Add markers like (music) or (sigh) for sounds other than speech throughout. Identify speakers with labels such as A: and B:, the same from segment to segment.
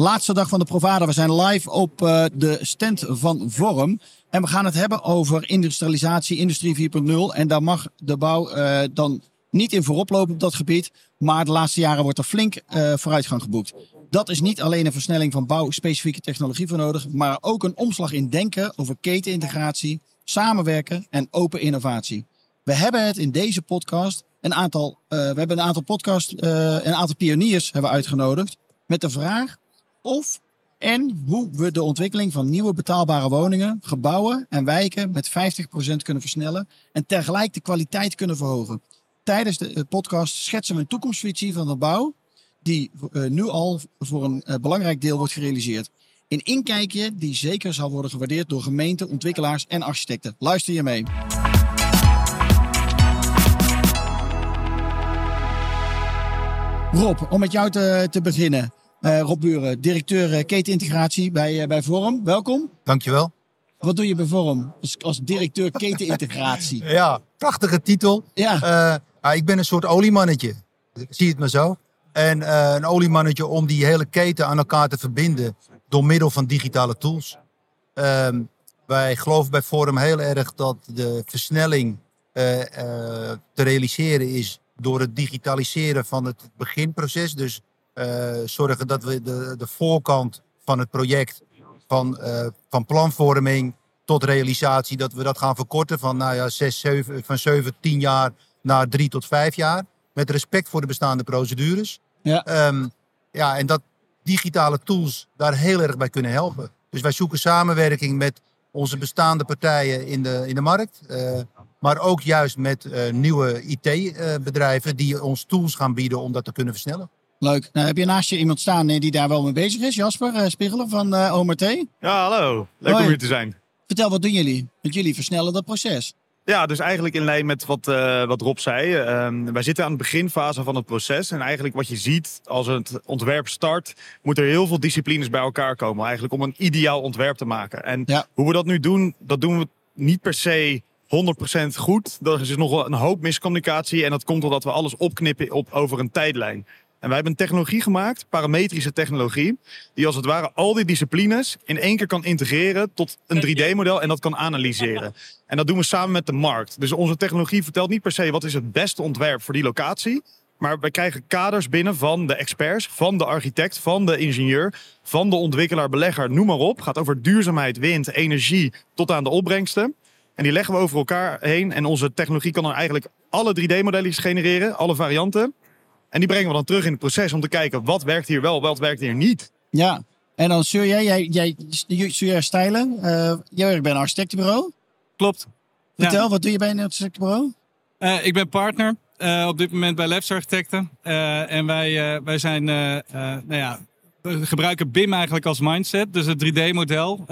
A: laatste dag van de Provada. We zijn live op uh, de stand van Vorm. En we gaan het hebben over industrialisatie, industrie 4.0. En daar mag de bouw uh, dan niet in voorop lopen op dat gebied. Maar de laatste jaren wordt er flink uh, vooruitgang geboekt. Dat is niet alleen een versnelling van bouwspecifieke technologie voor nodig. Maar ook een omslag in denken over ketenintegratie, samenwerken en open innovatie. We hebben het in deze podcast een aantal, we hebben een aantal podcast, een aantal pioniers hebben uitgenodigd. Met de vraag of en hoe we de ontwikkeling van nieuwe betaalbare woningen, gebouwen en wijken met 50% kunnen versnellen en tegelijk de kwaliteit kunnen verhogen. Tijdens de podcast schetsen we een toekomstvisie van de bouw die uh, nu al voor een uh, belangrijk deel wordt gerealiseerd. Een inkijkje die zeker zal worden gewaardeerd door gemeenten, ontwikkelaars en architecten. Luister je mee. Rob, om met jou te, te beginnen. Uh, Rob Buren, directeur uh, ketenintegratie bij, uh, bij Vorm. Welkom.
B: Dankjewel.
A: Wat doe je bij Vorm als, als directeur ketenintegratie? (laughs)
B: ja, prachtige titel. Ja. ik ben een soort oliemannetje. Zie het maar zo. En een oliemannetje om die hele keten aan elkaar te verbinden door middel van digitale tools. Ehm, wij geloven bij Forum heel erg dat de versnelling te realiseren is door het digitaliseren van het beginproces. Dus uh, zorgen dat we de, de voorkant van het project, van, uh, van planvorming tot realisatie, dat we dat gaan verkorten van, nou ja, 6, 7, van 7, 10 jaar naar 3 tot 5 jaar. Met respect voor de bestaande procedures. Ja. Um, ja, en dat digitale tools daar heel erg bij kunnen helpen. Dus wij zoeken samenwerking met onze bestaande partijen in de, in de markt. Uh, maar ook juist met uh, nieuwe IT-bedrijven die ons tools gaan bieden om dat te kunnen versnellen.
A: Leuk. Nou, heb je naast je iemand staan die daar wel mee bezig is? Jasper uh, Spiegelen van uh, OMRT?
C: Ja, hallo. Leuk Hoi. om hier te zijn.
A: Vertel, wat doen jullie? Want jullie versnellen dat proces.
C: Ja, dus eigenlijk in lijn met wat, uh, wat Rob zei. Uh, wij zitten aan de beginfase van het proces. En eigenlijk wat je ziet als het ontwerp start, moet er heel veel disciplines bij elkaar komen. Eigenlijk om een ideaal ontwerp te maken. En ja. hoe we dat nu doen, dat doen we niet per se 100% goed. Er is nog wel een hoop miscommunicatie. En dat komt doordat we alles opknippen op, over een tijdlijn. En wij hebben een technologie gemaakt, parametrische technologie, die als het ware al die disciplines in één keer kan integreren tot een 3D-model en dat kan analyseren. (laughs) En dat doen we samen met de markt. Dus onze technologie vertelt niet per se wat is het beste ontwerp voor die locatie, maar wij krijgen kaders binnen van de experts, van de architect, van de ingenieur, van de ontwikkelaar, belegger, noem maar op. Gaat over duurzaamheid, wind, energie tot aan de opbrengsten. En die leggen we over elkaar heen. En onze technologie kan dan eigenlijk alle 3D-modellen genereren, alle varianten. En die brengen we dan terug in het proces om te kijken wat werkt hier wel, wat werkt hier niet.
A: Ja, en dan zul jij, jij, jij stijlen. Uh, jij werkt bij een architectenbureau.
D: Klopt.
A: Vertel, ja. wat doe je bij een architectenbureau?
D: Uh, ik ben partner uh, op dit moment bij Labs Architecten. en wij, wij zijn, nou ja, we gebruiken BIM eigenlijk als mindset, dus het 3D-model.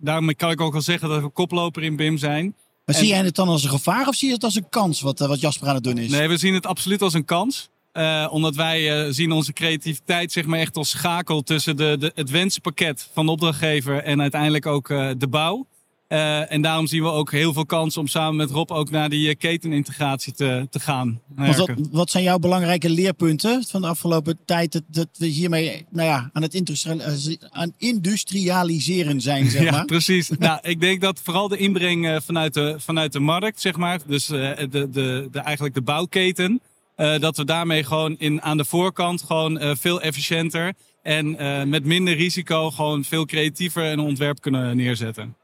D: daarom kan ik ook wel zeggen dat we koploper in BIM zijn.
A: Maar en... zie jij het dan als een gevaar of zie je het als een kans, wat, wat Jasper aan het doen is?
D: Nee, we zien het absoluut als een kans. Uh, omdat wij uh, zien onze creativiteit zeg maar echt als schakel tussen de, de, het wensenpakket van de opdrachtgever en uiteindelijk ook uh, de bouw. en daarom zien we ook heel veel kansen om samen met Rob ook naar die ketenintegratie te, te gaan.
A: Wat, wat, zijn jouw belangrijke leerpunten van de afgelopen tijd dat, dat we hiermee nou ja, aan het aan industrialiseren zijn? Zeg (laughs) maar?
D: ja, precies. (laughs) nou, ik denk dat vooral de inbreng vanuit, de, vanuit de markt, zeg maar, dus de, de, de, eigenlijk de bouwketen. Uh, dat we daarmee gewoon in, aan de voorkant gewoon uh, veel efficiënter en uh, met minder risico gewoon veel creatiever een ontwerp kunnen neerzetten.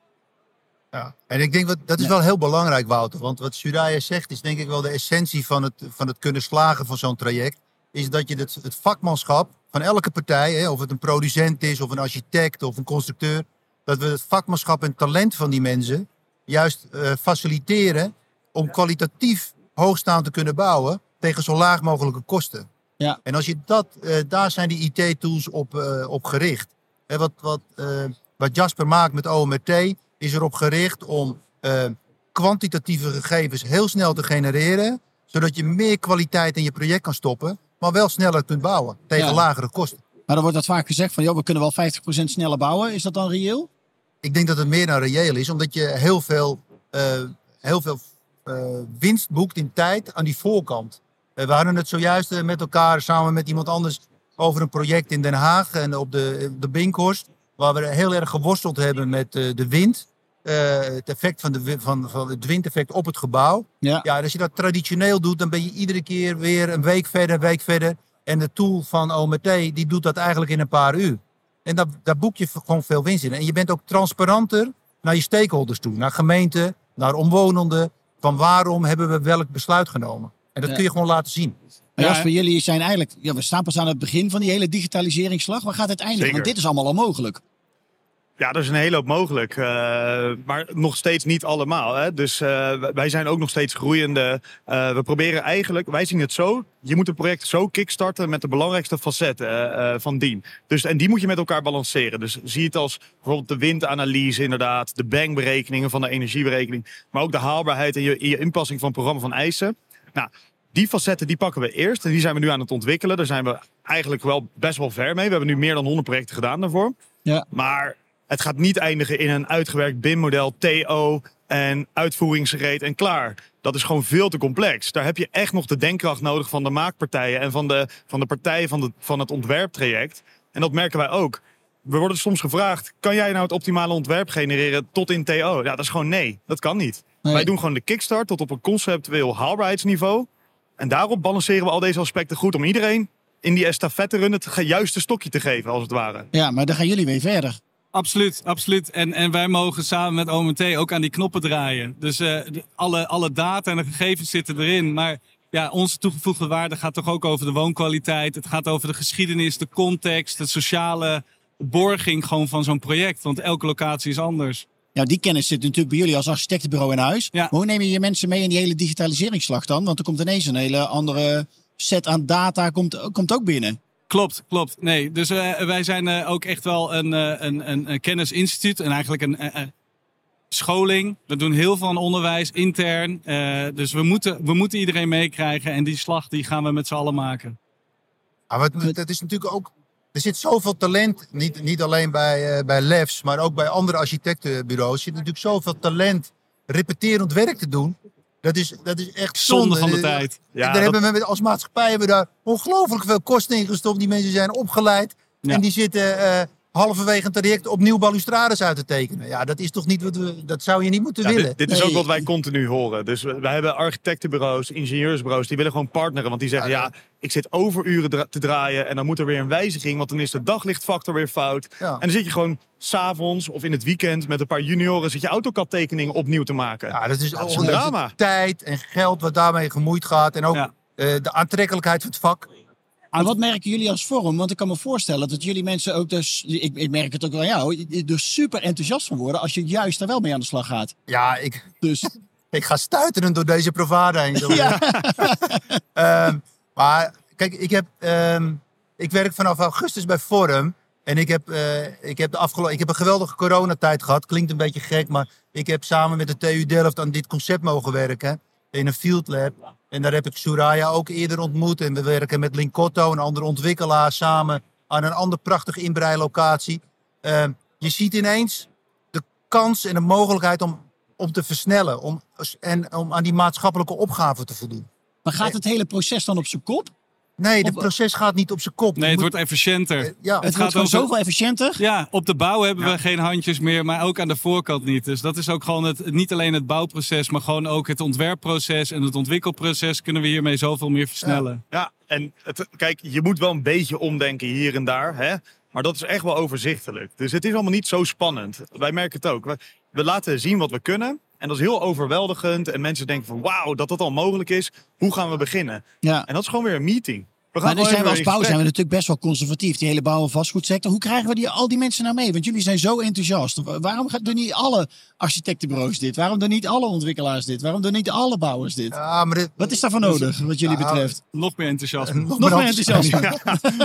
B: Ja, en ik denk dat dat is wel heel belangrijk, Wouter. Want wat Suraya zegt is denk ik wel de essentie van het, van het kunnen slagen van zo'n traject. Is dat je het, het vakmanschap van elke partij, hè, of het een producent is, of een architect of een constructeur, dat we het vakmanschap en talent van die mensen juist faciliteren om kwalitatief hoogstaand te kunnen bouwen tegen zo laag mogelijke kosten. Ja. En als je dat, uh, daar zijn die IT-tools op, uh, op gericht. wat, wat, uh, wat Jasper maakt met OMT is erop gericht om kwantitatieve gegevens heel snel te genereren. Zodat je meer kwaliteit in je project kan stoppen. Maar wel sneller kunt bouwen tegen lagere kosten.
A: Maar dan wordt dat vaak gezegd van, joh, we kunnen wel 50% sneller bouwen. Is dat dan reëel?
B: Ik denk dat het meer dan reëel is. Omdat je heel veel, heel veel winst boekt in tijd aan die voorkant. We hadden het zojuist met elkaar samen met iemand anders over een project in Den Haag en op de, de Binkhorst. Waar we heel erg geworsteld hebben met uh, de wind. Uh, het effect van, de, van, van het windeffect op het gebouw. Ja. ja, als je dat traditioneel doet, dan ben je iedere keer weer een week verder, een week verder. En de tool van OMT, die doet dat eigenlijk in een paar uur. En daar, daar boek je gewoon veel winst in. En je bent ook transparanter naar je stakeholders toe. Naar gemeenten, naar omwonenden. Van waarom hebben we welk besluit genomen. En dat kun je gewoon laten zien.
A: Maar Jasper, jullie zijn eigenlijk, ja, we staan pas aan het begin van die hele digitaliseringsslag. Waar gaat het eindigen? Want dit is allemaal al mogelijk.
C: Ja, er is een hele hoop mogelijk. Uh, maar nog steeds niet allemaal. Hè? Dus uh, wij zijn ook nog steeds groeiende. Uh, we proberen eigenlijk, wij zien het zo. Je moet een project zo kickstarten met de belangrijkste facetten van dien. Dus, en die moet je met elkaar balanceren. Dus zie het als bijvoorbeeld de windanalyse inderdaad. De bangberekeningen van de energieberekening. Maar ook de haalbaarheid en je, je inpassing van het programma van eisen. Nou, die facetten die pakken we eerst en die zijn we nu aan het ontwikkelen. Daar zijn we eigenlijk wel best wel ver mee. We hebben nu meer dan 100 projecten gedaan daarvoor. Ja. Maar het gaat niet eindigen in een uitgewerkt BIM-model, TO en uitvoeringsgereed en klaar. Dat is gewoon veel te complex. Daar heb je echt nog de denkkracht nodig van de maakpartijen en van de, van de partijen van, de, van het ontwerptraject. En dat merken wij ook. We worden soms gevraagd: kan jij nou het optimale ontwerp genereren tot in TO? Ja, dat is gewoon nee. Dat kan niet. Wij doen gewoon de kickstart tot op een conceptueel haalbaarheidsniveau. En daarop balanceren we al deze aspecten goed om iedereen in die estafette run het juiste stokje te geven, als het ware.
A: Ja, maar dan gaan jullie weer verder.
D: Absoluut, absoluut. En, en wij mogen samen met OMT ook aan die knoppen draaien. Dus uh, alle, alle data en de gegevens zitten erin. Maar ja, onze toegevoegde waarde gaat toch ook over de woonkwaliteit. Het gaat over de geschiedenis, de context, de sociale borging gewoon van zo'n project. Want elke locatie is anders.
A: Ja, die kennis zit natuurlijk bij jullie als architectenbureau in huis. Ja. hoe neem je je mensen mee in die hele digitaliseringsslag dan? Want er komt ineens een hele andere set aan data komt, komt ook binnen.
D: Klopt, klopt. Nee, dus uh, wij zijn uh, ook echt wel een, uh, een, een, een, kennisinstituut en eigenlijk een scholing. We doen heel veel aan onderwijs, intern. dus we moeten, we moeten iedereen meekrijgen en die slag die gaan we met z'n allen maken.
B: Ah, wat, dat is natuurlijk ook er zit zoveel talent, niet, niet alleen bij, uh, bij LEFs, maar ook bij andere architectenbureaus. Er zit natuurlijk zoveel talent repeterend werk te doen. Dat is, dat is echt
D: zonde, van de tijd.
B: Ja, daar hebben we als maatschappij hebben we daar ongelooflijk veel kosten in gestopt. Die mensen zijn opgeleid. En die zitten halverwege een traject opnieuw balustrades uit te tekenen. Ja, dat is toch niet wat we. Dat zou je niet moeten willen.
C: Dit, dit is ook wat wij continu horen. Dus wij hebben architectenbureaus, ingenieursbureaus, die willen gewoon partneren. Want die zeggen: ja, ik zit overuren te draaien en dan moet er weer een wijziging, want dan is de daglichtfactor weer fout. En dan zit je gewoon s'avonds of in het weekend met een paar junioren zit je AutoCAD-tekeningen opnieuw te maken.
B: Ja, dat is, dat is een drama. Tijd en geld wat daarmee gemoeid gaat en ook uh, de aantrekkelijkheid van het vak.
A: En wat merken jullie als vorm? Want ik kan me voorstellen dat jullie mensen ook dus, ik, ik merk het ook wel jou, er super enthousiast van worden als je juist daar wel mee aan de slag gaat.
B: Ja, ik, dus. (laughs) ik ga stuiteren door deze Provada heen. (laughs) Ja. um, (laughs) maar kijk, ik, heb, um, ik werk vanaf augustus bij Forum. En ik heb, uh, ik, heb de afgelopen, ik heb een geweldige coronatijd gehad. Klinkt een beetje gek, maar ik heb samen met de TU Delft aan dit concept mogen werken. In een field lab. En daar heb ik Suraya ook eerder ontmoet. En we werken met Linkotto, een andere ontwikkelaar, samen aan een andere prachtige inbreilocatie. Uh, je ziet ineens de kans en de mogelijkheid om, om te versnellen. Om, en om aan die maatschappelijke opgave te voldoen.
A: Maar gaat het hele proces dan op zijn kop?
B: Nee, het proces gaat niet op zijn kop.
D: Nee, het wordt efficiënter.
A: Uh, ja. Het, het gaat gewoon zoveel efficiënter.
D: Ja, op de bouw hebben we geen handjes meer, maar ook aan de voorkant niet. Dus dat is ook gewoon het, niet alleen het bouwproces, maar gewoon ook het ontwerpproces en het ontwikkelproces kunnen we hiermee zoveel meer versnellen.
C: Ja, ja en het, kijk, je moet wel een beetje omdenken hier en daar, hè? maar dat is echt wel overzichtelijk. Dus het is allemaal niet zo spannend. Wij merken het ook. We, we laten zien wat we kunnen. En dat is heel overweldigend. En mensen denken van wauw, dat dat al mogelijk is. Hoe gaan we beginnen? Ja. En dat is gewoon weer een meeting.
A: Maar zijn we als bouw zijn we natuurlijk best wel conservatief. Die hele bouw- en vastgoedsector. Hoe krijgen we die, al die mensen nou mee? Want jullie zijn zo enthousiast. Waarom doen niet alle architectenbureaus dit? Waarom doen niet alle ontwikkelaars dit? Waarom doen niet alle bouwers dit?
B: Ja, maar dit,
A: Wat is daarvoor nodig, wat jullie
B: Nou,
A: betreft?
D: Nog meer enthousiasme.
B: nog,
A: Nog meer
B: enthousiasme.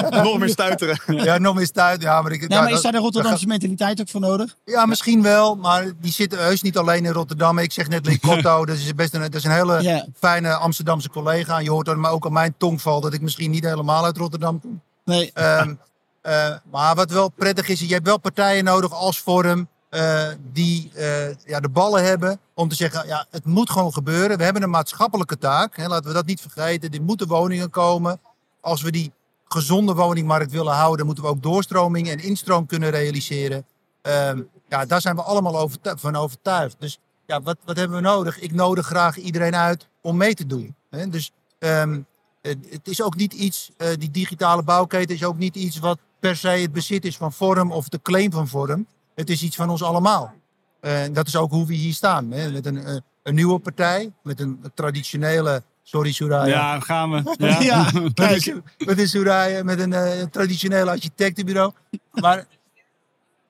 B: (laughs)
C: Nog meer stuiteren.
B: Ja, nog meer stuit. Ja, maar, ik,
A: Ja,
B: ja,
A: maar is daar de
B: dat
A: Rotterdamse mentaliteit ook voor nodig?
B: Ja, misschien wel, maar die zitten heus niet alleen in Rotterdam. Ik zeg net Licotto, (laughs) dat is best een, dat is een hele
A: Ja.
B: fijne Amsterdamse collega. Je hoort dan maar ook aan mijn tongval dat ik misschien niet helemaal uit Rotterdam kom.
A: Nee.
B: Ehm, eh, maar wat wel prettig is, je hebt wel partijen nodig als Forum eh, die eh, ja, de ballen hebben om te zeggen, ja, het moet gewoon gebeuren. We hebben een maatschappelijke taak, hè, laten we dat niet vergeten. Er moeten woningen komen. Als we die gezonde woningmarkt willen houden, moeten we ook doorstroming en instroom kunnen realiseren. Ehm, ja, daar zijn we allemaal overtu- van overtuigd. Dus ja, wat, wat hebben we nodig? Ik nodig graag iedereen uit om mee te doen. Hè? Dus ehm, het het is ook niet iets, eh, die digitale bouwketen is ook niet iets wat per se het bezit is van Vorm of de claim van Vorm. Het is iets van ons allemaal. En dat is ook hoe we hier staan. Hè? Met een, eh, een nieuwe partij, met een traditionele, sorry Suraya,
D: Ja, gaan we. Ja. (laughs) (laughs)
A: Kijk.
B: met een Suraya, met een eh, traditioneel architectenbureau. Maar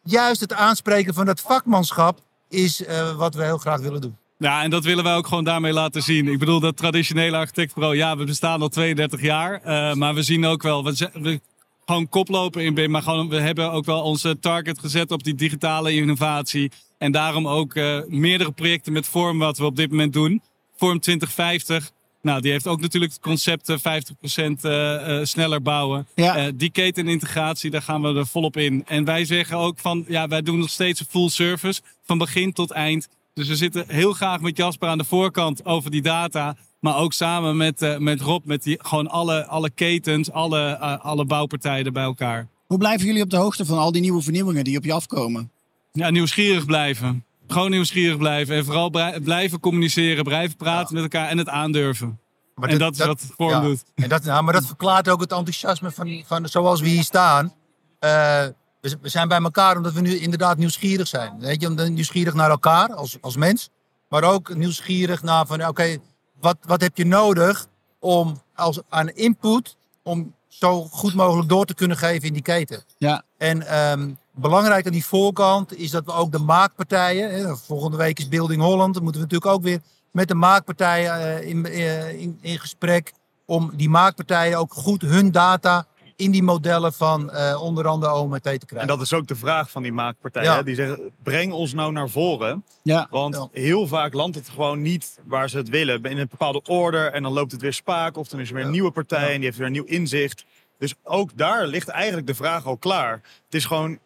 B: juist het aanspreken van dat vakmanschap is eh, wat we heel graag willen doen.
D: Ja, en dat willen wij ook gewoon daarmee laten zien. Ik bedoel, dat traditionele architectbureau, ja, we bestaan al 32 jaar. eh, maar we zien ook wel, we, we gewoon koplopen in BIM. Maar gewoon, we hebben ook wel onze target gezet op die digitale innovatie. En daarom ook eh, meerdere projecten met Vorm wat we op dit moment doen. Vorm 2050. Nou, die heeft ook natuurlijk het concept eh, 50% eh, sneller bouwen.
A: Ja.
D: Eh, die ketenintegratie, daar gaan we er volop in. En wij zeggen ook van, ja, wij doen nog steeds een full service. Van begin tot eind. Dus we zitten heel graag met Jasper aan de voorkant over die data. Maar ook samen met, eh, met Rob, met die, gewoon alle, alle ketens, alle, eh, alle bouwpartijen bij elkaar.
A: Hoe blijven jullie op de hoogte van al die nieuwe vernieuwingen die op je afkomen?
D: Ja, nieuwsgierig blijven. Gewoon nieuwsgierig blijven. En vooral blijven communiceren, blijven praten met elkaar en het aandurven.
B: Maar
D: en dat, is wat Vorm
B: ja,
D: doet.
B: En dat, nou, maar dat verklaart ook het enthousiasme van, van zoals we hier staan. Eh, we, we zijn bij elkaar omdat we nu inderdaad nieuwsgierig zijn. Weet je, nieuwsgierig naar elkaar als, als mens. Maar ook nieuwsgierig naar van, oké, wat, wat heb je nodig om als, aan input om zo goed mogelijk door te kunnen geven in die keten.
A: Ja.
B: En ehm, belangrijk aan die voorkant is dat we ook de maakpartijen, hè, volgende week is Building Holland, dan moeten we natuurlijk ook weer met de maakpartijen eh, in, eh, in, in gesprek om die maakpartijen ook goed hun data in die modellen van eh, onder andere OMT te krijgen.
C: En dat is ook de vraag van die maakpartijen.
B: Ja.
C: Die zeggen, breng ons nou naar voren.
A: Ja.
C: Want
B: Ja.
C: heel vaak landt het gewoon niet waar ze het willen. In een bepaalde order en dan loopt het weer spaak. Of dan is er weer een
B: Ja.
C: nieuwe partij
B: Ja.
C: en die heeft weer een nieuw inzicht. Dus ook daar ligt eigenlijk de vraag al klaar. Het is gewoon,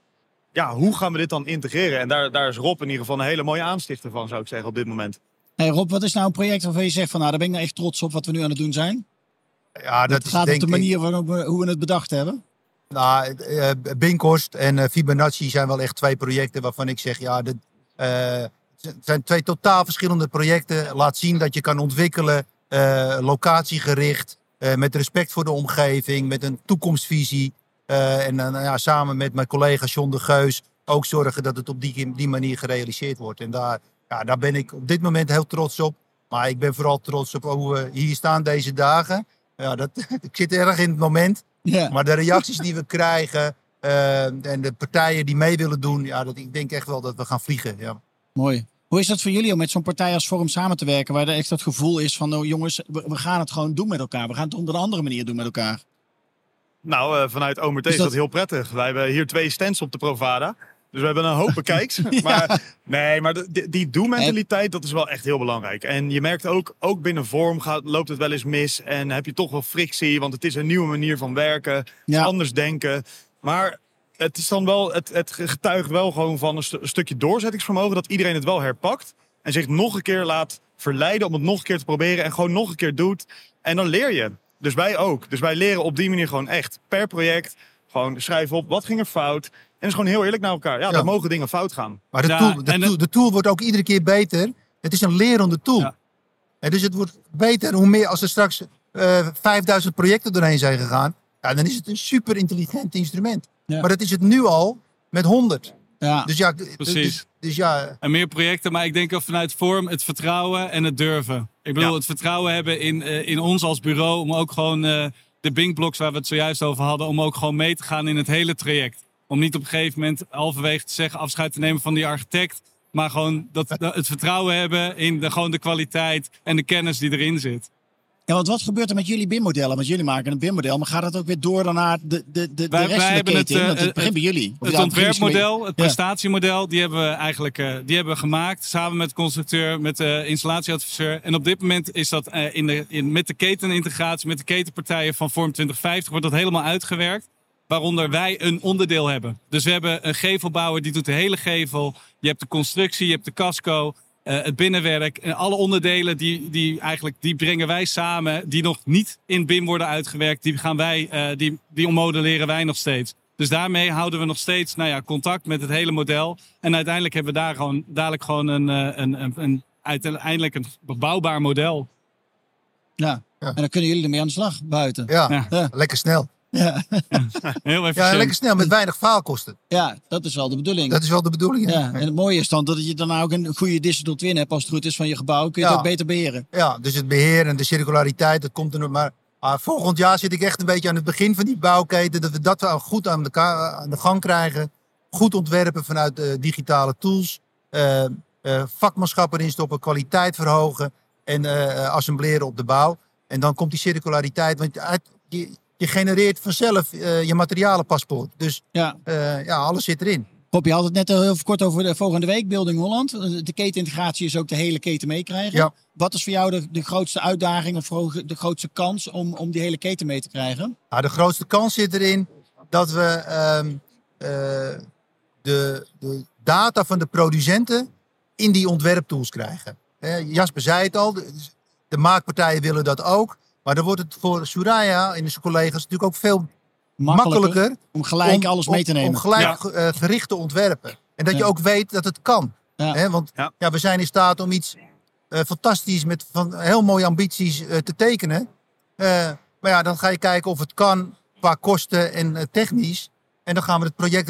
C: ja, hoe gaan we dit dan integreren? En daar, daar is Rob in ieder geval een hele mooie aanstichter van, zou ik zeggen, op dit moment.
A: Hey Rob, wat is nou een project waarvan je zegt van nou, daar ben ik nou echt trots op wat we nu aan het doen zijn?
B: Ja, dat
A: Het
B: is
A: gaat op de manier waarop we, hoe we het bedacht hebben.
B: Nou, eh, Binkhorst en eh, Fibonacci zijn wel echt twee projecten waarvan ik zeg, ja, dit, eh, het zijn twee totaal verschillende projecten. Laat zien dat je kan ontwikkelen, eh, locatiegericht, eh, met respect voor de omgeving, met een toekomstvisie. Eh, en dan ja, samen met mijn collega John de Geus ook zorgen dat het op die, die manier gerealiseerd wordt. En daar, ja, daar ben ik op dit moment heel trots op. Maar ik ben vooral trots op hoe we hier staan deze dagen. Ja, dat, (laughs) ik zit erg in het moment.
A: Ja.
B: Maar de reacties die we krijgen eh, en de partijen die mee willen doen, ja, dat, ik denk echt wel dat we gaan vliegen. Ja.
A: Mooi. Hoe is dat voor jullie om met zo'n partij als Forum samen te werken, waar er echt dat gevoel is van, nou jongens, we, we gaan het gewoon doen met elkaar. We gaan het op een andere manier doen met elkaar.
C: Nou, eh, vanuit OMT
A: Is
C: is dat...
A: dat-
C: heel prettig. Wij hebben hier twee stands op de Provada. Dus we hebben een hoop bekijks. (laughs) Maar nee, maar die, die do-mentaliteit, dat is wel echt heel belangrijk. En je merkt ook, ook binnen vorm gaat, loopt het wel eens mis. En heb je toch wel frictie, want het is een nieuwe manier van werken.
A: Ja.
C: anders denken. Maar het is dan wel, het, het getuigt wel gewoon van een, een stukje doorzettingsvermogen. Dat iedereen het wel herpakt. En zich nog een keer laat verleiden om het nog een keer te proberen. En gewoon nog een keer doet. En dan leer je. Dus wij ook. Dus wij leren op die manier gewoon echt per project. Gewoon schrijven op, wat ging er fout? En is gewoon heel eerlijk naar elkaar. Ja,
B: Ja.
C: dan mogen dingen fout gaan.
B: Maar de,
D: Ja,
B: tool, de, tool, de tool wordt ook iedere keer beter. Het is een lerende tool.
D: Ja.
B: En dus het wordt beter hoe meer als er straks eh 5000 projecten doorheen zijn gegaan. Ja, dan is het een super intelligent instrument.
A: Ja.
B: Maar dat is het nu al met 100.
A: Ja.
B: Dus ja, d-
D: Precies.
B: Dus, dus ja,
D: En meer projecten, maar ik denk ook vanuit vorm het vertrouwen en het durven. Ik bedoel,
C: Ja.
D: het vertrouwen hebben in, eh, in ons als bureau om ook gewoon eh, de Bing-blocks waar we het zojuist over hadden, om ook gewoon mee te gaan in het hele traject. Om niet op een gegeven moment halverwege te zeggen afscheid te nemen van die architect. Maar gewoon dat, het vertrouwen hebben in de, gewoon de kwaliteit en de kennis die erin zit.
A: Ja, want wat gebeurt er met jullie BIM-modellen? Want jullie maken een BIM-model, maar gaat dat ook weer door naar de, de, de, wij, de rest van de keten? Het, uh, het begint bij jullie.
D: Het, ontwerpmodel, het prestatiemodel, die hebben we eigenlijk uh, die hebben we gemaakt. Samen met de constructeur, met de installatieadviseur. En op dit moment is dat uh, in de, in, met de ketenintegratie, met de ketenpartijen van Vorm 2050, wordt dat helemaal uitgewerkt waaronder wij een onderdeel hebben. Dus we hebben een gevelbouwer die doet de hele gevel. Je hebt de constructie, je hebt de casco, uh, het binnenwerk. En alle onderdelen die, die eigenlijk die brengen wij samen, die nog niet in BIM worden uitgewerkt, die gaan wij, uh, die, die ommodelleren wij nog steeds. Dus daarmee houden we nog steeds nou ja, contact met het hele model. En uiteindelijk hebben we daar gewoon dadelijk gewoon een, uh, een, een, een, uiteindelijk een bebouwbaar model.
A: Ja. ja. en dan kunnen jullie ermee aan de slag buiten.
B: ja. ja. lekker snel. Ja. (laughs)
D: Heel even.
B: Ja, lekker snel met weinig faalkosten.
A: Ja, dat is wel de bedoeling.
B: Dat is wel de bedoeling.
A: Ja. En het mooie is dan dat je dan ook een goede digital twin hebt als het goed is van je gebouw. Kun je het ook beter beheren.
B: Ja, dus het beheer en de circulariteit, dat komt er nog maar. Maar volgend jaar zit ik echt een beetje aan het begin van die bouwketen. Dat we dat wel goed aan de, aan de gang krijgen. Goed ontwerpen vanuit de digitale tools. Uh, uh, vakmanschap erin stoppen, kwaliteit verhogen. En uh, assembleren op de bouw. En dan komt die circulariteit. Want uit, je, je genereert vanzelf uh, je materialenpaspoort. Dus ja. Uh, ja, alles zit erin.
A: Rob, je had het net heel even kort over de volgende week, Building Holland. De ketenintegratie is ook de hele keten meekrijgen. Ja. Wat is voor jou de, de grootste uitdaging of de grootste kans om, om die hele keten mee te krijgen?
B: Nou, de grootste kans zit erin dat we uh, de, de data van de producenten in die ontwerptools krijgen. Jasper zei het al, de maakpartijen willen dat ook. Maar dan wordt het voor Suraya en zijn collega's natuurlijk ook veel makkelijker,
A: om gelijk alles mee te nemen.
B: Om gelijk ja. gericht te ontwerpen. En dat je ook weet dat het kan. Ja. Want ja. we zijn in staat om iets uh, fantastisch met van heel mooie ambities uh, te tekenen. maar ja, dan ga je kijken of het kan qua kosten en technisch. En dan gaan we het project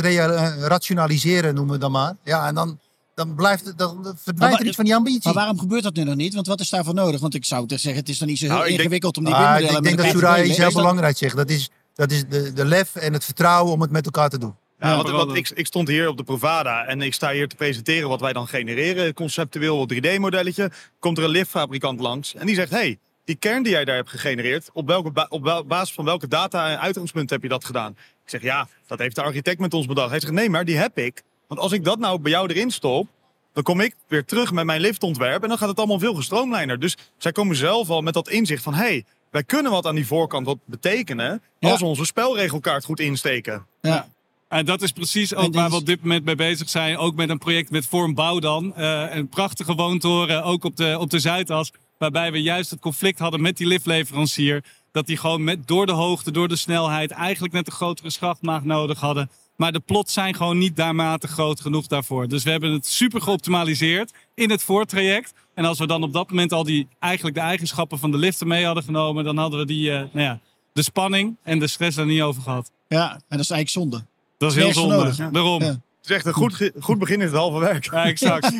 B: rationaliseren, noemen we dan maar. Ja, en dan dan, blijft, dan verdwijnt er iets van die ambitie.
A: Maar waarom gebeurt dat nu nog niet? Want wat is daarvoor nodig? Want ik zou zeggen, het is dan niet zo heel nou, ingewikkeld om die ah,
B: Ik denk dat Suraya iets heel belangrijks zegt. Dat is, dat is de, de lef en het vertrouwen om het met elkaar te doen.
C: Ja, want, ik, ik, stond hier op de Provada en ik sta hier te presenteren wat wij dan genereren. Conceptueel 3D-modelletje. Komt er een liftfabrikant langs en die zegt... Hey, die kern die jij daar hebt gegenereerd, op, welke op basis van welke data en uitgangspunt heb je dat gedaan? Ik zeg, ja, dat heeft de architect met ons bedacht. Hij zegt, nee, maar die heb ik. Want als ik dat nou bij jou erin stop, dan kom ik weer terug met mijn liftontwerp en dan gaat het allemaal veel gestroomlijner. Dus zij komen zelf al met dat inzicht van, hey, wij kunnen wat aan die voorkant wat betekenen als we onze spelregelkaart goed insteken.
D: Ja. En dat is precies ook waar we op dit moment mee bezig zijn. Ook met een project met Vormbouw dan. Uh, een prachtige woontoren, ook op de, op de Zuidas. Waarbij we juist het conflict hadden met die liftleverancier. Dat die gewoon met, door de hoogte, door de snelheid... eigenlijk net een grotere schachtmaag nodig hadden. Maar de plots zijn gewoon niet daarmate groot genoeg daarvoor. Dus we hebben het super geoptimaliseerd in het voortraject. En als we dan op dat moment al die, eigenlijk de eigenschappen van de liften mee hadden genomen, dan hadden we die, uh, nou ja, de spanning en de stress daar niet over gehad.
A: Ja, en dat is eigenlijk zonde.
D: Dat is heel zonde. Ja. Daarom. Ja.
C: Het is echt een goed, goed begin in het halve werk.
D: Ja, exact. (laughs)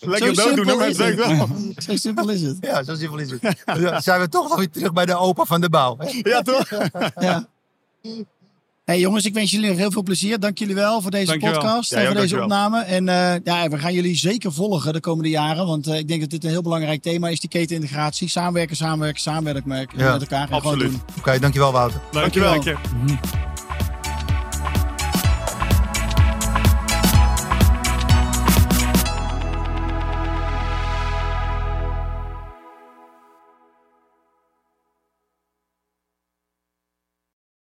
C: Lekker dooddoen, maar het werkt wel.
A: Zo simpel is het.
B: Ja, zo simpel is het. Dan zijn we toch weer terug bij de opa van de bouw. Hè?
C: Ja, toch? ja.
A: Hey jongens, ik wens jullie nog heel veel plezier. Dank jullie wel voor deze podcast en voor deze opname. En uh, ja, we gaan jullie zeker volgen de komende jaren. Want uh, ik denk dat dit een heel belangrijk thema is, die ketenintegratie. Samenwerken, samenwerken, samenwerken met, ja, met elkaar.
C: En absoluut.
B: Oké, okay, dankjewel Wouter.
C: Dankjewel. dankjewel.